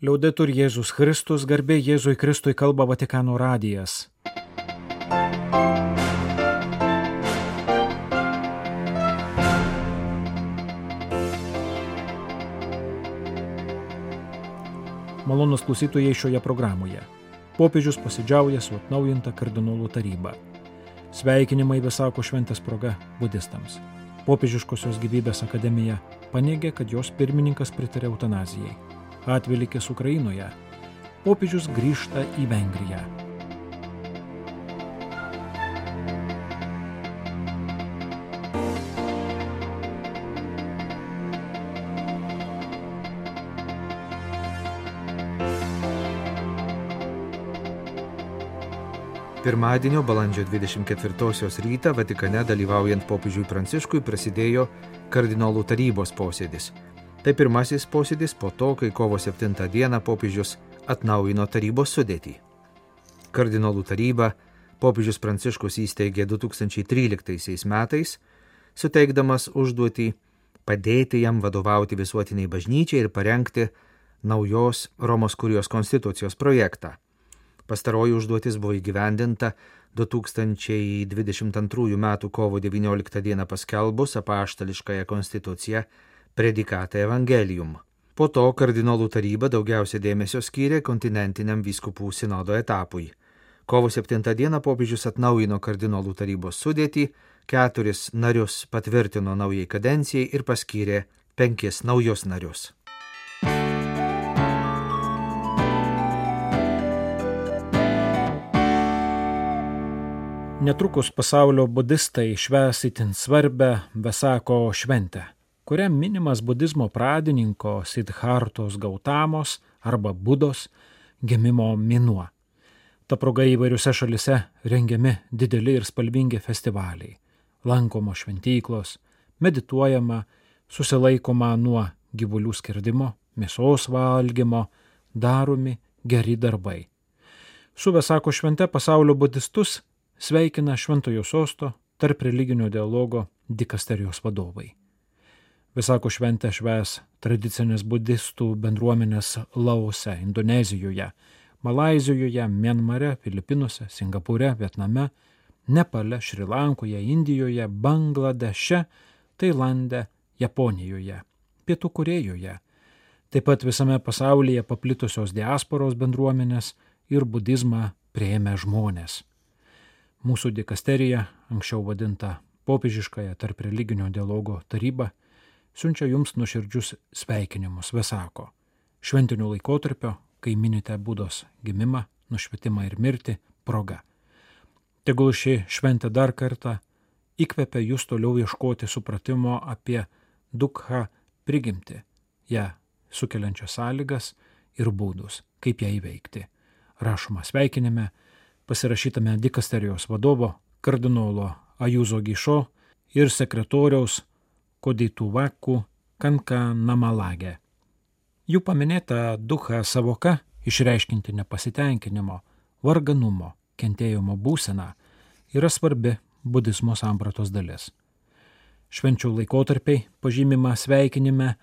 Liaudetur Jėzus Kristus, garbė Jėzui Kristui kalba Vatikano radijas. Malonus klausytojai šioje programoje. Popiežius pasidžiauja su atnaujinta kardinolų taryba. Sveikinimai visako šventės proga budistams. Popiežiškosios gyvybės akademija paneigė, kad jos pirmininkas pritarė eutanazijai atvilikis Ukrainoje, popiežius grįžta į Vengriją. Pirmadienio balandžio 24 rytą Vatikane dalyvaujant popiežiui Pranciškui prasidėjo kardinolų tarybos posėdis. Tai pirmasis posėdis po to, kai kovo 7 dieną popiežius atnaujino tarybos sudėtį. Kardinolų taryba popiežius Pranciškus įsteigė 2013 metais, suteikdamas užduotį padėti jam vadovauti visuotiniai bažnyčiai ir parengti naujos Romos kurijos konstitucijos projektą. Pastaroji užduotis buvo įgyvendinta 2022 m. kovo 19 d. paskelbus apaštališkąją konstituciją predikatą Evangelium. Po to kardinolų taryba daugiausia dėmesio skyrė kontinentiniam vyskupų sinodo etapui. Kovo 7 dieną popiežius atnaujino kardinolų tarybos sudėtį, keturis narius patvirtino naujai kadencijai ir paskyrė penkis naujus narius. Netrukus pasaulio budistai šves itin svarbę Vesako šventę kuria minimas budizmo pradininko Sidhartos Gautamos arba Budos gimimo minuo. Ta proga įvairiuose šalise rengiami dideli ir spalvingi festivaliai, lankomos šventyklos, medituojama, susilaikoma nuo gyvulių skirdimo, mėsos valgymo, daromi geri darbai. Su Vesako švente pasaulio budistus sveikina Šventojo sosto tarp religinio dialogo dikasterijos vadovai. Visako šventę šves tradicinės budistų bendruomenės Lause, Indonezijoje, Malazijoje, Mienmare, Filipinuose, Singapūre, Vietname, Nepale, Šrilankoje, Indijoje, Bangladeše, Tailande, Japonijoje, Pietų Korejoje. Taip pat visame pasaulyje paplitusios diasporos bendruomenės ir budizmą prieėmę žmonės. Mūsų dikasterija, anksčiau vadinta popiežiškąją tarp religinio dialogo taryba, siunčia jums nuoširdžius sveikinimus, Vesako. Šventinių laikotarpio, kai minite būdos gimimą, nušvietimą ir mirtį, proga. Tegul ši šventė dar kartą įkvepia jūs toliau ieškoti supratimo apie dukha prigimti, ją sukeliančias sąlygas ir būdus, kaip ją įveikti. Rašoma sveikinime, pasirašytame dikasterijos vadovo kardinolo Ajuzo Gišo ir sekretoriaus Kodituvaku Kanka Namalagė. Jų paminėta duha savoka išreiškinti nepasitenkinimo, varganumo, kentėjimo būseną yra svarbi budizmo sampratos dalis. Švenčių laikotarpiai pažymima sveikinime,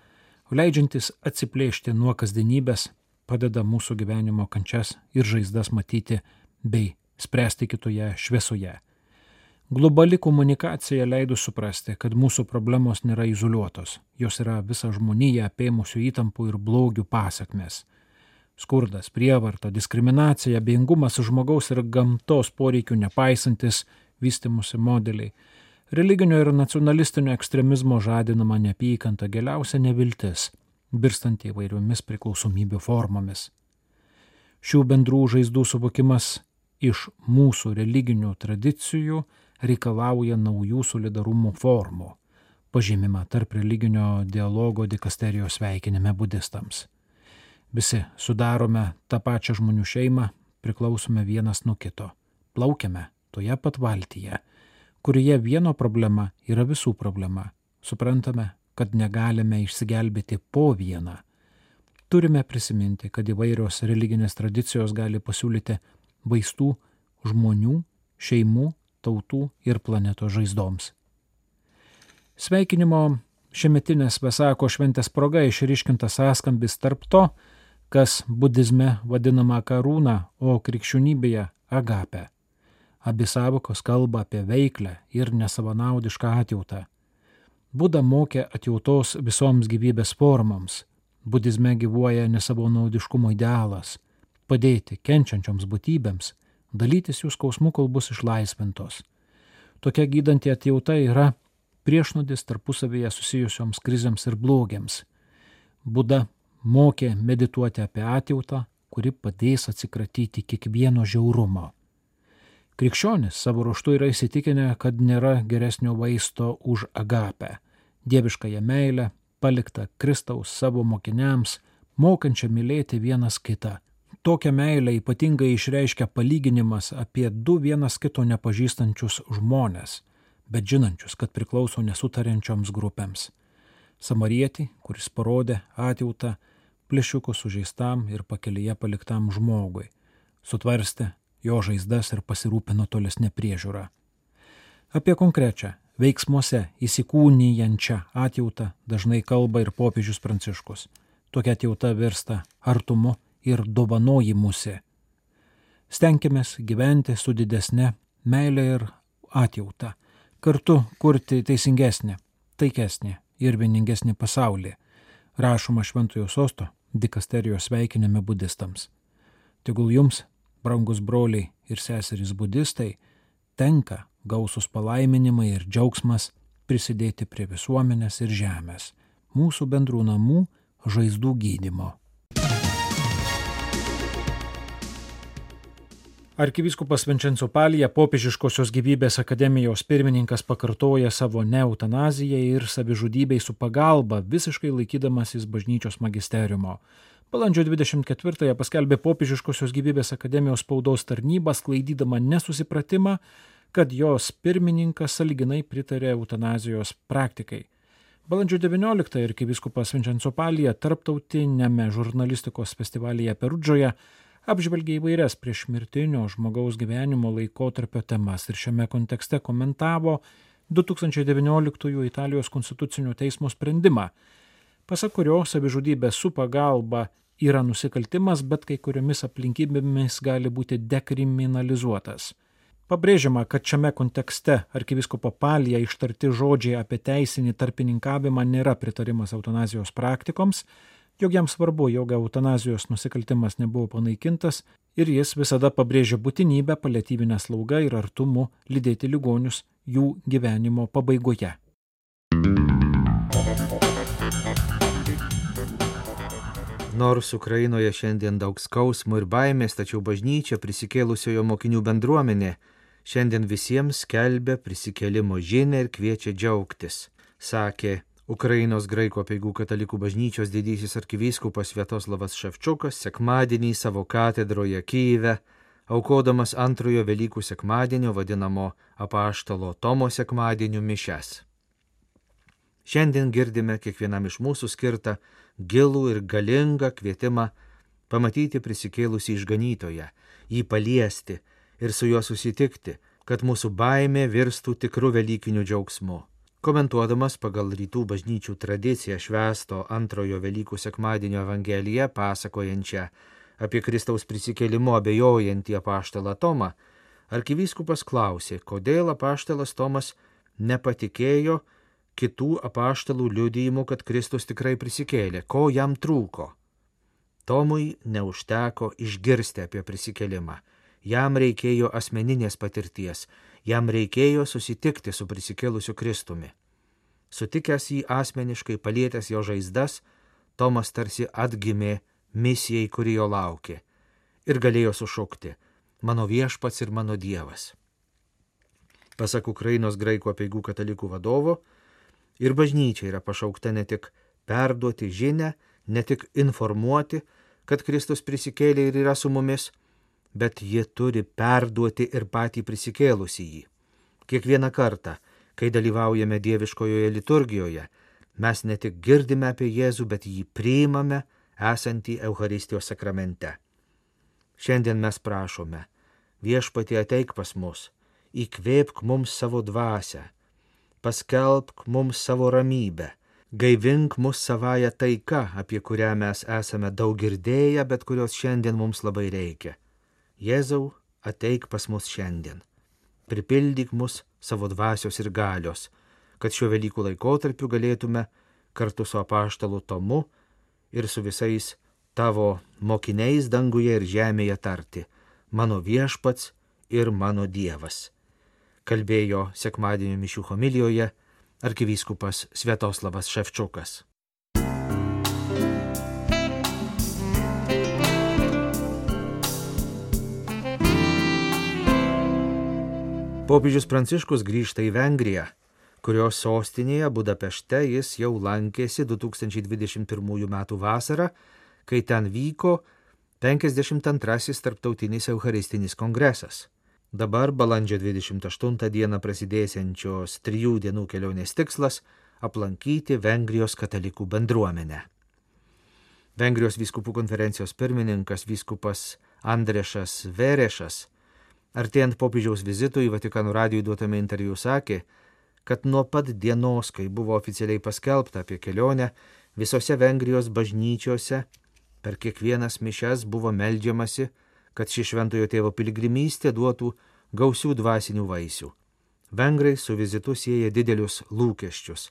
leidžiantis atsiplėšti nuo kasdienybės, padeda mūsų gyvenimo kančias ir žaizdas matyti bei spręsti kitoje šviesoje. Globali komunikacija leido suprasti, kad mūsų problemos nėra izoliuotos, jos yra visą žmoniją apėmusių įtampų ir blogių pasakmes. Skurdas, prievarta, diskriminacija, beingumas žmogaus ir gamtos poreikių nepaisantis vystimusi modeliai, religinio ir nacionalistinio ekstremizmo žadinama neapykanta galiausia neviltis, birstanti įvairiomis priklausomybių formomis. Šių bendrų žaizdų suvokimas iš mūsų religinių tradicijų reikalauja naujų solidarumo formų, pažymima tarp religinio dialogo dikasterijos sveikinime budistams. Visi sudarome tą pačią žmonių šeimą, priklausome vienas nuo kito, plaukiame toje pat valtyje, kurioje vieno problema yra visų problema. Suprantame, kad negalime išsigelbėti po vieną. Turime prisiminti, kad įvairios religinės tradicijos gali pasiūlyti vaistų žmonių, šeimų tautų ir planetos žaizdoms. Sveikinimo šiemetinės Vesako šventės proga išryškintas sąskambis tarp to, kas budizme vadinama karūna, o krikščionybėje agape. Abi savokos kalba apie veiklę ir nesavanaudišką atjautą. Buda mokė atjautos visoms gyvybės formoms. Budizme gyvuoja nesavanaudiškumo idealas - padėti kenčiančioms būtybėms, dalytis jų skausmų, kol bus išlaisvintos. Tokia gydanti atjauta yra priešnodis tarpusavėje susijusioms krizėms ir blogiams. Buda mokė medituoti apie atjautą, kuri padės atsikratyti kiekvieno žiaurumo. Krikščionis savo ruoštų yra įsitikinę, kad nėra geresnio vaisto už agapę - dieviškąją meilę, paliktą Kristaus savo mokiniams, mokančią mylėti vienas kitą. Tokią meilę ypatingai išreiškia palyginimas apie du vienas kito nepažįstančius žmonės, bet žinančius, kad priklauso nesutariančioms grupėms. Samarietį, kuris parodė atjautą plėšiuko sužeistam ir pakelyje paliktam žmogui, sutvarstė jo žaizdas ir pasirūpino tolesnė priežiūra. Apie konkrečią veiksmuose įsikūnyjančią atjautą dažnai kalba ir popiežius Pranciškus. Tokia atjauta virsta artumu ir dovanojimusi. Stenkimės gyventi su didesne meilė ir atjauta, kartu kurti teisingesnį, taikesnį ir vieningesnį pasaulį, rašoma Šventojo sosto dikasterijos sveikinime budistams. Tegul jums, brangus broliai ir seserys budistai, tenka gausus palaiminimai ir džiaugsmas prisidėti prie visuomenės ir žemės, mūsų bendrų namų žaizdų gydimo. Arkivyskupas Vincenzo Palija, popiežiškosios gyvybės akademijos pirmininkas, pakartoja savo neeutanazijai ir savižudybei su pagalba, visiškai laikydamasis bažnyčios magisteriumo. Balandžio 24-ąją paskelbė popiežiškosios gyvybės akademijos spaudos tarnyba, sklaidydama nesusipratimą, kad jos pirmininkas saliginai pritarė eutanazijos praktikai. Balandžio 19-ąją arkivyskupas Vincenzo Palija tarptautinėme žurnalistikos festivalyje Perudžoje apžvelgia įvairias priešmirtinio žmogaus gyvenimo laikotarpio temas ir šiame kontekste komentavo 2019 Italijos konstitucinio teismo sprendimą, pasak kurio savižudybė su pagalba yra nusikaltimas, bet kai kuriomis aplinkybėmis gali būti dekriminalizuotas. Pabrėžiama, kad šiame kontekste arkiviskopo palija ištarti žodžiai apie teisinį tarpininkavimą nėra pritarimas eutanazijos praktikoms, jog jam svarbu, jog eutanazijos nusikaltimas nebuvo panaikintas ir jis visada pabrėžia būtinybę paliatyvinę slaugą ir artumu lydėti ligonius jų gyvenimo pabaigoje. Nors Ukrainoje šiandien daug skausmų ir baimės, tačiau bažnyčia prisikėlusiojo mokinių bendruomenė šiandien visiems skelbia prisikėlimo žinę ir kviečia džiaugtis, sakė Ukrainos graikų apieigų katalikų bažnyčios didysis arkivyskupas Vietoslavas Ševčiukas sekmadienį savo katedroje Kyive, aukodamas antrojo Velykų sekmadienio vadinamo apaštalo Tomo sekmadienio mišes. Šiandien girdime kiekvienam iš mūsų skirtą gilų ir galingą kvietimą pamatyti prisikėlusį išganytoją, jį paliesti ir su juo susitikti, kad mūsų baimė virstų tikrų Velykinių džiaugsmu. Komentuodamas pagal rytų bažnyčių tradiciją švesto antrojo Velykų sekmadienio Evangeliją pasakojančią apie Kristaus prisikėlimo abejojantį apaštalą Tomą, arkivyskupas klausė, kodėl apaštalas Tomas nepatikėjo kitų apaštalų liudijimu, kad Kristus tikrai prisikėlė, ko jam trūko. Tomui neužteko išgirsti apie prisikėlimą, jam reikėjo asmeninės patirties, jam reikėjo susitikti su prisikėlusiu Kristumi. Sutikęs jį asmeniškai, palietęs jo žaizdas, Tomas tarsi atgimė misijai, kuri jo laukė, ir galėjo sušaukti - mano viešpats ir mano dievas. Pasak Ukrainos graikų apieigų katalikų vadovo, ir bažnyčia yra pašaukta ne tik perduoti žinę, ne tik informuoti, kad Kristus prisikėlė ir yra su mumis, bet ji turi perduoti ir patį prisikėlusį jį. Kiekvieną kartą, kai dalyvaujame dieviškojoje liturgijoje, mes ne tik girdime apie Jėzų, bet jį priimame esantį Euharistijos sakramente. Šiandien mes prašome, viešpatie ateik pas mus, įkvėpk mums savo dvasę, paskelbk mums savo ramybę, gaivink mus savoje taika, apie kurią mes esame daug girdėję, bet kurios šiandien mums labai reikia. Jėzau, ateik pas mus šiandien. Pripildyk mus savo dvasios ir galios, kad šiuo Velykų laikotarpiu galėtume kartu su apaštalu Tomu ir su visais tavo mokiniais danguje ir žemėje tarti - mano viešpats ir mano Dievas. Kalbėjo sekmadienio mišių homilijoje arkivyskupas Sviatoslavas Ševčiukas. Popiežius Pranciškus grįžta į Vengriją, kurios sostinėje Budapešte jis jau lankėsi 2021 m. vasarą, kai ten vyko 52 tarptautinis Eucharistinis kongresas. Dabar balandžio 28 dieną prasidėsiančios trijų dienų kelionės tikslas - aplankyti Vengrijos katalikų bendruomenę. Vengrijos vyskupų konferencijos pirmininkas vyskupas Andrešas Verešas, artėjant popiežiaus vizitui į Vatikanų radijų duotame interviu sakė, kad nuo pat dienos, kai buvo oficialiai paskelbta apie kelionę, visose Vengrijos bažnyčiose per kiekvienas mišes buvo meldžiamasi, kad ši šventojo tėvo piligrimystė duotų gausių dvasinių vaisių. Vengrai su vizitu sieja didelius lūkesčius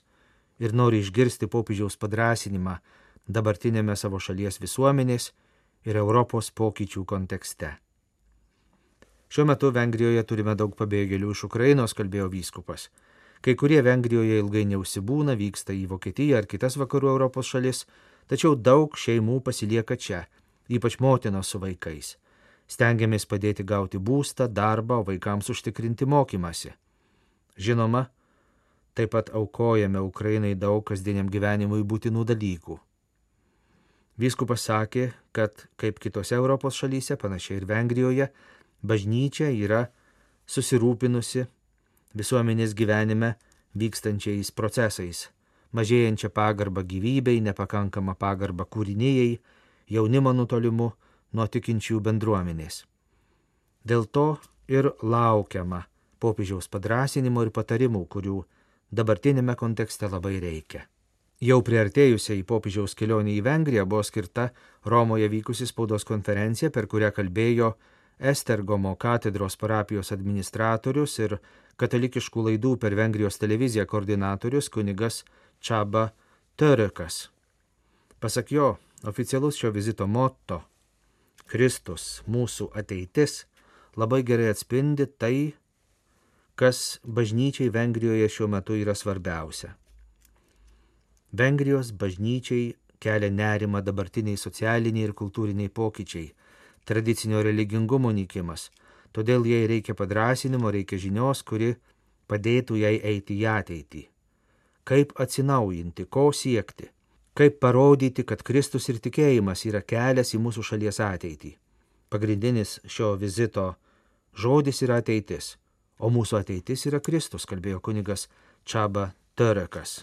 ir nori išgirsti popiežiaus padrasinimą dabartinėme savo šalies visuomenės ir Europos pokyčių kontekste. Šiuo metu Vengrijoje turime daug pabėgėlių iš Ukrainos, kalbėjo vyskupas. Kai kurie Vengrijoje ilgai neužsibūna, vyksta į Vokietiją ar kitas vakarų Europos šalis, tačiau daug šeimų pasilieka čia, ypač motinos su vaikais stengiamės padėti gauti būstą, darbą, o vaikams užtikrinti mokymasi. Žinoma, taip pat aukojame Ukrainai daug kasdieniam gyvenimui būtinų dalykų. Vyskupas sakė, kad kaip kitose Europos šalyse, panašiai ir Vengrijoje, bažnyčia yra susirūpinusi visuomenės gyvenime vykstančiais procesais - mažėjančia pagarba gyvybei, nepakankama pagarba kūrinėjai, jaunimo nutolimu, nuo tikinčių bendruomenės. Dėl to ir laukiama popiežiaus padrasinimo ir patarimų, kurių dabartinėme kontekste labai reikia. Jau priartėjusiai popiežiaus kelionė į Vengriją buvo skirta Romoje vykusi spaudos konferencija, per kurią kalbėjo Estergomo katedros parapijos administratorius ir katalikiškų laidų per Vengrijos televiziją koordinatorius kunigas Čaba Törekas. Pasak jo, oficialus šio vizito motto Kristus, mūsų ateitis, labai gerai atspindi tai, kas bažnyčiai Vengrijoje šiuo metu yra svarbiausia. Vengrijos bažnyčiai kelia nerima dabartiniai socialiniai ir kultūriniai pokyčiai, tradicinio religingumo nykimas, todėl jai reikia padrasinimo, reikia žinios, kuri padėtų jai eiti į ateitį. Kaip atsinaujinti, ko siekti kaip parodyti, kad Kristus ir tikėjimas yra kelias į mūsų šalies ateitį. Pagrindinis šio vizito žodis yra ateitis, o mūsų ateitis yra Kristus, kalbėjo kunigas Čaba Terekas.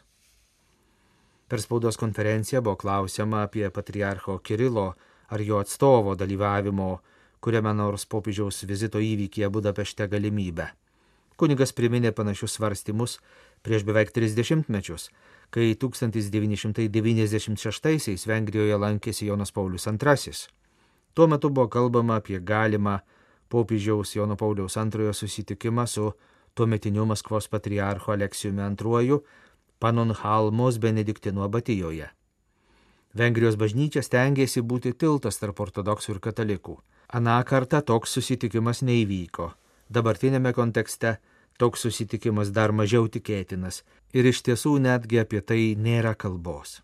Per spaudos konferenciją buvo klausima apie patriarcho Kirilo ar jo atstovo dalyvavimo kuriame nors popiežiaus vizito įvykyje Budapešte galimybę. Kunigas priminė panašius svarstymus prieš beveik 30 mečius, kai 1996-aisiais Vengrijoje lankėsi Jonas Paulius II. Tuo metu buvo kalbama apie galimą popiežiaus Jono Pauliaus II susitikimą su tuometiniu Maskvos patriarchu Aleksijumi II Panonhalmos Benediktino abatijoje. Vengrijos bažnyčia stengiasi būti tiltas tarp ortodoksų ir katalikų. Aną kartą toks susitikimas neįvyko. Dabartinėme kontekste toks susitikimas dar mažiau tikėtinas ir iš tiesų netgi apie tai nėra kalbos.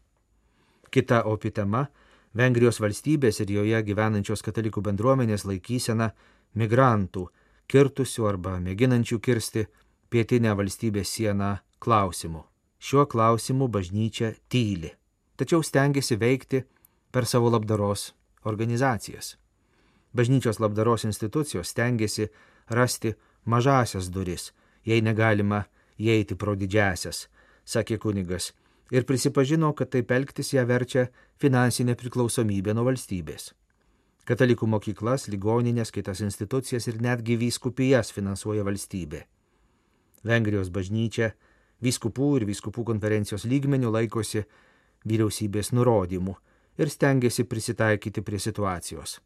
Kita opi tema - Vengrijos valstybės ir joje gyvenančios katalikų bendruomenės laikysena migrantų, kirtusių arba mėginančių kirsti pietinę valstybės sieną klausimu. Šiuo klausimu bažnyčia tyli, tačiau stengiasi veikti per savo labdaros organizacijas. Bažnyčios labdaros institucijos stengiasi rasti mažasias duris, jei negalima įeiti pro didžiasias, sakė kunigas, ir prisipažino, kad taip elgtis ją verčia finansinė priklausomybė nuo valstybės. Katalikų mokyklas, ligoninės, kitas institucijas ir netgi vyskupijas finansuoja valstybė. Vengrijos bažnyčia Vyskupų ir vyskupų konferencijos lygmenių laikosi vyriausybės nurodymų ir stengiasi prisitaikyti prie situacijos.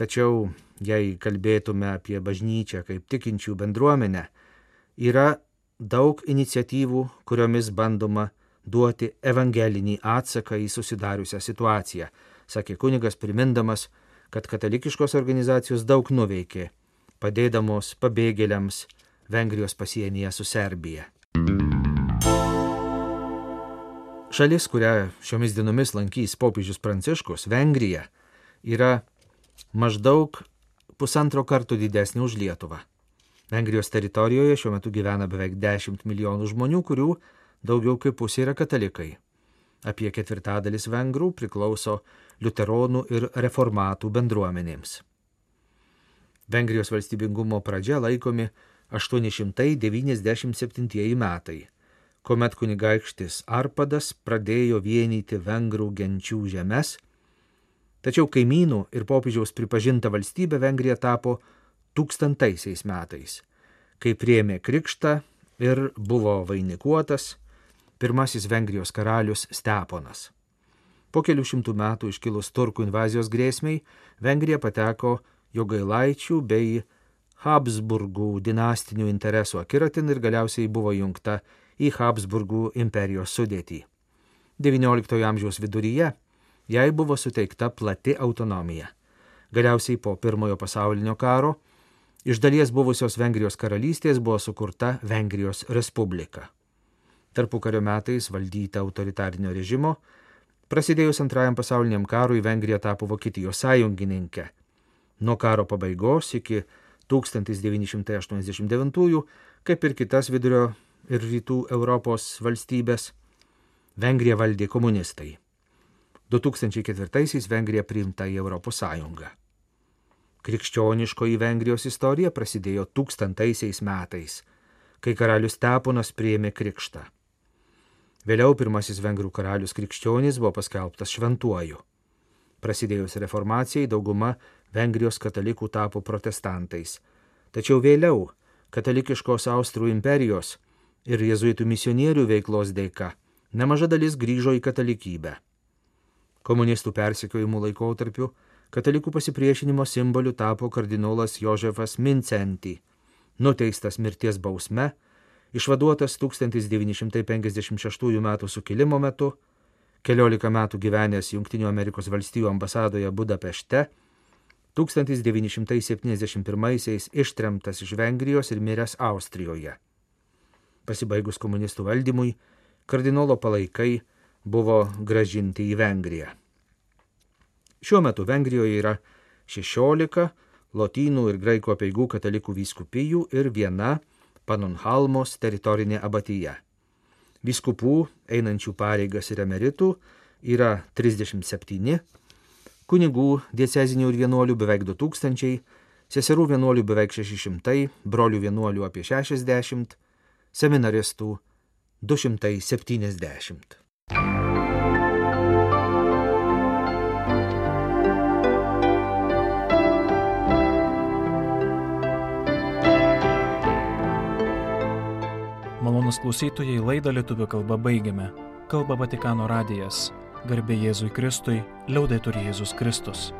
Tačiau, jei kalbėtume apie bažnyčią kaip tikinčių bendruomenę, yra daug iniciatyvų, kuriomis bandoma duoti evangelinį atsaką į susidariusią situaciją, sakė kunigas primindamas, kad katalikiškos organizacijos daug nuveikė, padėdamos pabėgėliams Vengrijos pasienyje su Serbija. Šalis, kurią šiomis dienomis lankys popiežius Pranciškus, Vengrija, yra maždaug pusantro karto didesnė už Lietuvą. Vengrijos teritorijoje šiuo metu gyvena beveik 10 milijonų žmonių, kurių daugiau kaip pusė yra katalikai. Apie ketvirtadalis vengrų priklauso liuteronų ir reformatų bendruomenėms. Vengrijos valstybingumo pradžia laikomi 897 metai, kuomet kunigaikštis Arpadas pradėjo vienyti vengrų genčių žemės, tačiau kaimynų ir popiežiaus pripažinta valstybė Vengrija tapo tūkstantaisiais metais, kai priemė krikštą ir buvo vainikuotas pirmasis Vengrijos karalius Steponas. Po kelių šimtų metų iškilus turkų invazijos grėsmiai, Vengrija pateko jogailaičių bei Habsburgų dinastinių interesų akiratin ir galiausiai buvo jungta į Habsburgų imperijos sudėtį. XIX amžiaus viduryje jai buvo suteikta plati autonomija. Galiausiai po pirmojo pasaulinio karo Iš dalies buvusios Vengrijos karalystės buvo sukurta Vengrijos Respublika. Tarpukario metais valdyta autoritarinio režimo, prasidėjus antrajam pasauliniam karui Vengrija tapo Vokietijos sąjungininkė. Nuo karo pabaigos iki 1989, kaip ir kitas vidurio ir rytų Europos valstybės, Vengrija valdė komunistai. 2004 Vengrija priimta į Europos Sąjungą. Krikščioniškoji Vengrijos istorija prasidėjo tūkstantaisiais metais, kai karalius Steponas priėmė krikštą. Vėliau pirmasis vengrų karalius krikščionis buvo paskelbtas šventuoju. Prasidėjus reformacijai dauguma Vengrijos katalikų tapo protestantais, tačiau vėliau katalikiškos Austrų imperijos ir jėzuitų misionierių veiklos dėka nemaža dalis grįžo į katalikybę. Komunistų persekiojimų laikotarpiu Katalikų pasipriešinimo simboliu tapo kardinolas Jožefas Mincenti, nuteistas mirties bausme, išvaduotas 1956 m. sukilimo metu, keliolika metų gyvenęs Junktinių Amerikos valstijų ambasadoje Budapešte, 1971-aisiais ištremtas iš Vengrijos ir miręs Austrijoje. Pasibaigus komunistų valdymui, kardinolo palaikai buvo gražinti į Vengriją. Šiuo metu Vengrijoje yra 16 lotynų ir graikų apieigų katalikų vyskupijų ir viena Panonhalmos teritorinė abatija. Vyskupų einančių pareigas ir emeritų yra 37, kunigų diecezinių ir vienuolių beveik 2000, seserų vienuolių beveik 600, brolių vienuolių apie 60, seminaristų 270. Malonus klausytojai laidą lietuvių kalbą baigiame. Kalba Vatikano radijas. Garbė Jėzui Kristui, liaudai turi Jėzus Kristus.